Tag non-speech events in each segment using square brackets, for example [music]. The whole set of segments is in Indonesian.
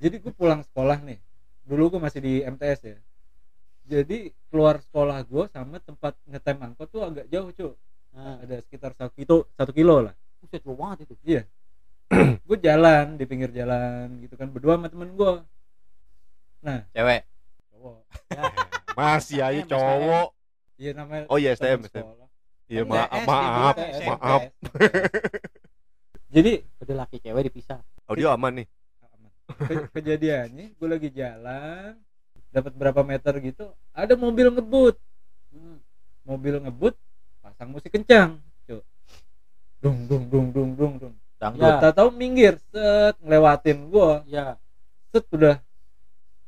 jadi gue pulang sekolah nih dulu gue masih di MTS ya jadi keluar sekolah gue sama tempat ngetem angkot tuh agak jauh cuy Nah, ada sekitar satu kilo satu kilo lah buset jauh banget itu. [clears throat] gue jalan di pinggir jalan gitu kan berdua sama temen gue nah Cewek. cowok Ya. [laughs] Masih aja STM, cowok. iya namanya Oh iya STM, STM. sekolah. Iya maaf, maaf, maaf. [laughs] jadi Udah laki cewek dipisah. Audio aman nih. Ke- kejadiannya gue lagi jalan dapat berapa meter gitu ada mobil ngebut Hmm. mobil ngebut pasang musik kencang Cuk. dung dung dung dung dung dung Dangdut. Ya. tak tahu minggir set ngelewatin gua Ya, set udah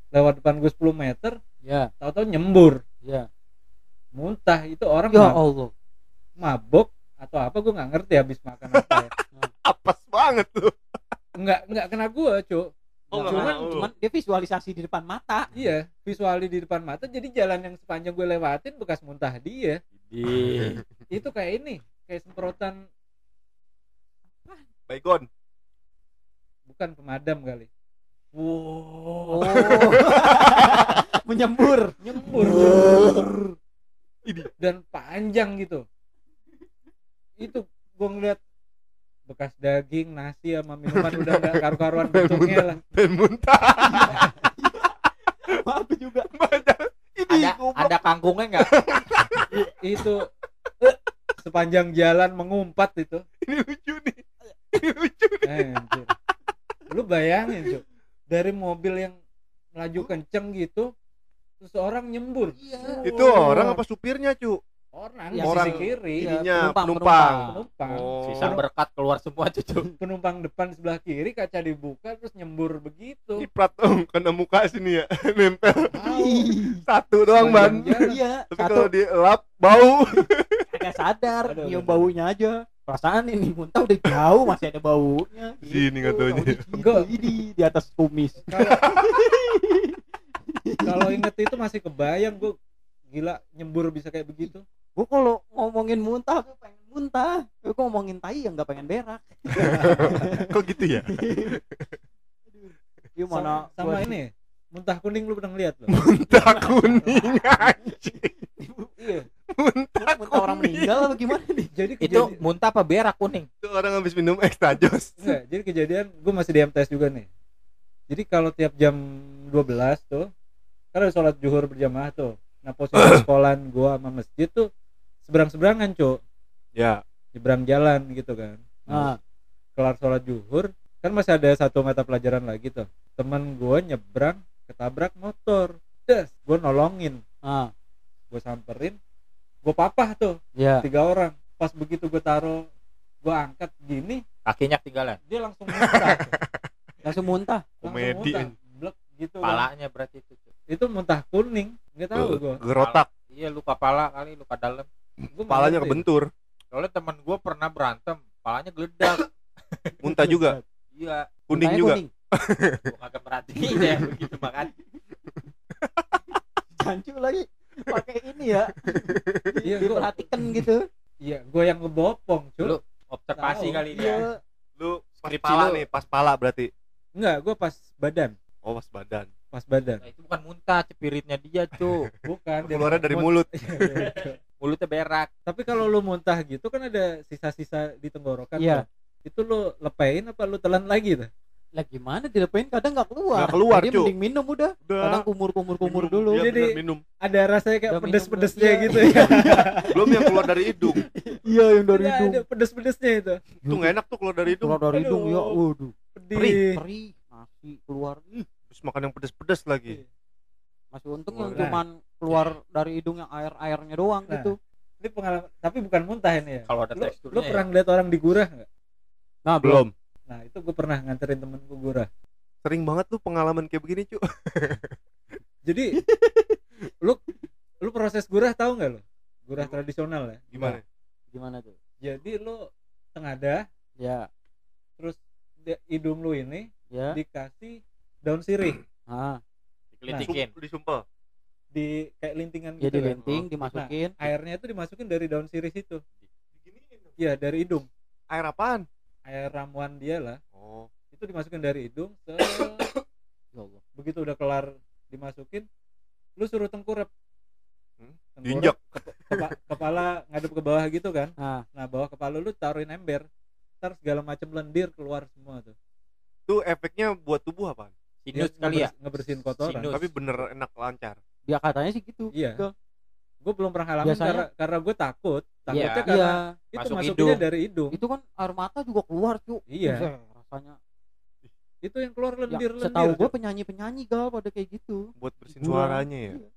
lewat depan gue 10 meter ya, tahu-tahu nyembur ya. muntah itu orang Ya Allah. mabok atau apa gue nggak ngerti habis makan apa ya [laughs] Apes banget tuh. nggak nggak kena gua cuk Oh, nggak cuman, mau. cuman dia visualisasi di depan mata. iya visuali di depan mata jadi jalan yang sepanjang gue lewatin bekas muntah dia Di itu kayak ini kayak semprotan Baygon. bukan pemadam kali Oh. [laughs] Menyembur. nyembur Ini. dan panjang gitu itu gue ngeliat bekas daging nasi sama minuman udah nggak karu-karuan [laughs] bentuknya lah Dan muntah. [laughs] Aku juga. [laughs] Ini ada ada kangkungnya enggak? itu eh, sepanjang jalan mengumpat itu Ini lucu nih. Ini lucu nih. Anjir. lu bayangin Cuk. dari mobil yang melaju kenceng gitu terus orang nyembur Iya. Itu orang apa supirnya, Cu? Orang Yang Orang sisi kiri Ininya penumpang, penumpang. penumpang Oh. Sisa berkat keluar semua cucu. [laughs] penumpang depan sebelah kiri kaca dibuka terus nyembur begitu Ciprat dong kena muka sini ya. [laughs] Nempel Tahu. satu doang, Ban. Iya, Tapi satu kalau dielap bau. [laughs] kagak sadar Aduh, nyium baunya aja. Perasaan ini muntah udah jauh masih ada baunya. Sini nggak taunya. Gitu, ini di atas kumis. kalau inget itu masih kebayang gue gila nyembur bisa kayak begitu Gue kalau ngomongin muntah, gue pengen muntah. Gue ngomongin tai yang gak pengen berak. [laughs] Kok gitu ya? Gimana? sama, sama gua- ini muntah kuning lu pernah lihat loh Muntah kuning [laughs] anjing. iya Muntah muntah orang meninggal apa gimana nih? [laughs] jadi Itu kejadian muntah apa berak kuning? Itu orang habis minum extra jos. enggak jadi kejadian gue masih di MTS juga nih jadi kalau tiap jam 12 tuh kan ada sholat zuhur berjamaah tuh nah posisi [coughs] sekolahan gue sama masjid tuh seberang seberangan cuk Ya. nyebrang jalan gitu kan Nah, kelar sholat zuhur kan masih ada satu mata pelajaran lagi tuh teman gue nyebrang ketabrak motor des gue nolongin nah, gue samperin gue papah tuh ya. tiga orang pas begitu gue taruh gue angkat gini Kakinya ketinggalan. dia langsung muntah [laughs] Langsung muntah. Komedi. blek gitu kan. Palanya berarti itu. Itu muntah kuning nggak tahu gue Gerotak. Iya luka pala kali luka dalam. Gua Palanya ngerti. kebentur. Soalnya teman gue pernah berantem, palanya geledak. [laughs] Muntah juga. Iya, Kuning Muntahnya juga. kuning. [laughs] gue kagak perhatiin ya begitu makan. [laughs] Jancu lagi pakai ini ya. Iya, gua- Diperhatikan gitu. iya gue yang ngebopong cuy Lu observasi Tahu. kali dia. Iya. Lu pas pala lu. nih, pas pala berarti. enggak gue pas badan Oh, pas badan. Pas badan Nah, itu bukan muntah, cepiritnya dia, cu. bukan [laughs] dia Keluarnya dari mulut. Iya, iya, iya. Mulutnya berak. tapi kalau lu muntah gitu kan ada sisa-sisa di tenggorokan Iya. tuh. itu lu lepain apa lu telan lagi tuh Lah gimana dilepain kadang nggak keluar. Nggak keluar, Jadi mending minum udah. Udah. Kadang kumur-kumur-kumur Minum. dulu. Iya, Jadi- bener, minum. ada rasanya kayak Udah minum, pedes-pedesnya iya. gitu [laughs] ya Belum yang keluar dari hidung. [laughs] Iya, yang dari hidung. ada pedes-pedesnya itu Itu nggak enak tuh keluar dari hidung. Keluar dari hidung ya. Aduh. Waduh. pedih Perih, perih. Masih keluar. Ih, makan yang pedes-pedes lagi. masih untung Nah. yang cuman keluar dari hidung yang air-airnya doang Nah. gitu. ini pengalaman tapi bukan muntah ini ya Kalau ada lu, teksturnya. lu ya. pernah ngeliat orang digurah nggak Nah, Belum. nah itu gue pernah nganterin temenku gurah Sering banget tuh pengalaman kayak begini, cu. [laughs] jadi [laughs] lu lu proses gurah tahu nggak lo gurah tradisional ya Gimana? Gimana tuh? jadi lu tengadah Ya, terus hidung lu ini ya. dikasih daun sirih Ah, Dikelitikin. Sum- Disumpel. di kayak lintingan ya gitu kan. dilenting, dimasukin. airnya itu dimasukin dari daun sirih itu iya dari hidung Air apaan? air ramuan dia lah Oh. itu dimasukin dari hidung se [coughs] Ya Allah. begitu udah kelar dimasukin lu suruh tengkurap Hmm? Tengkurap, kepa- kepala ngadep ke bawah gitu kan Nah, nah bawah kepala lu taruhin ember ntar segala macam lendir keluar semua tuh Itu efeknya buat tubuh apa? Sinus kali ya. ngebers- ngebersihin kotoran Sinus. Tapi bener enak lancar. dia katanya sih gitu. Iya. Gue belum pernah ngalamin Biasanya- karena karena gue takut takutnya Iya. karena Iya, itu Masuk masuknya hidung. dari hidung itu kan air mata juga keluar, Cuk. Iya. Buset, rasanya. itu yang keluar Ya, lendir lendir setahu gue penyanyi-penyanyi gal pada kayak gitu. Buat bersin Gurah. suaranya ya. Iya.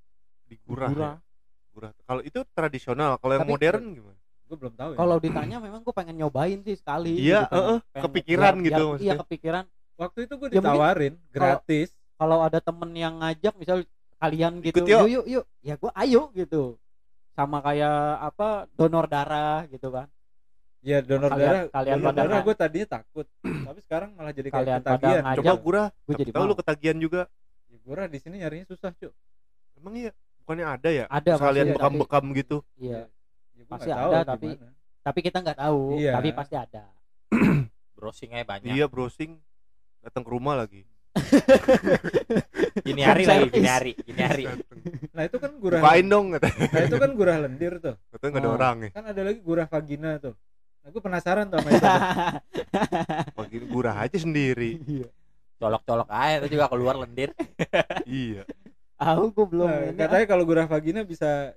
Digurah. Gurah. Ya? Gurah. Kalau itu tradisional, kalau yang Tapi- modern gimana? gue belum tahu ya Kalau ditanya memang gue pengen nyobain sih sekali. Iya, gitu heeh, Pengen- kepikiran biar- gitu biar- Iya, kepikiran. Waktu itu gue Ya, ditawarin gratis Kalau ada temen yang ngajak misal kalian gitu, Ikut yuk. yuk yuk yuk. Ya gue ayo gitu. Sama kayak apa donor darah gitu kan. ya donor Kalian- darah kalian donor pada darah gue tadinya takut tapi sekarang malah jadi kayak Kalian pada ketagihan ngajak. Coba gurah. Gue jadi Tahu lu ketagihan juga. ya, gurah di sini nyarinya susah cuy Emang iya, bukannya ada ya? Ada tapi- bekam-bekam gitu. Iya. ya, Pasti tahu ada, tapi- gimana. Tapi kita nggak tahu. Iya. Tapi pasti ada. [clears throat] Browsing aja banyak. Iya, browsing. Datang ke rumah lagi. Gini hari lagi, gini hari, gini hari. Nah itu kan gurah Bukain dong katanya. nah itu kan gurah lendir tuh Katanya nggak ada Oh. orang ya. kan ada lagi gurah vagina tuh nah gue penasaran tuh sama itu. [laughs] Bagi gurah aja sendiri. Iya. Colok-colok aja itu juga keluar lendir. [laughs] iya. Aku gue belum. Nah, ini, katanya kalau gurah vagina bisa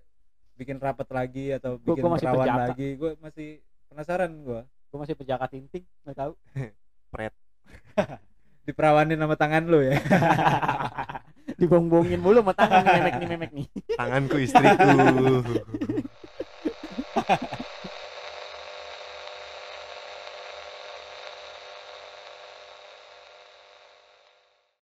bikin rapat lagi atau bikin gua perawan lagi gue masih penasaran gue gue masih penjaga tinting nggak tahu. [laughs] diperawanin sama tangan lu ya [laughs] Dibong-bongin mulu sama tangan nih memek nih memek nih. Tanganku istriku. [laughs]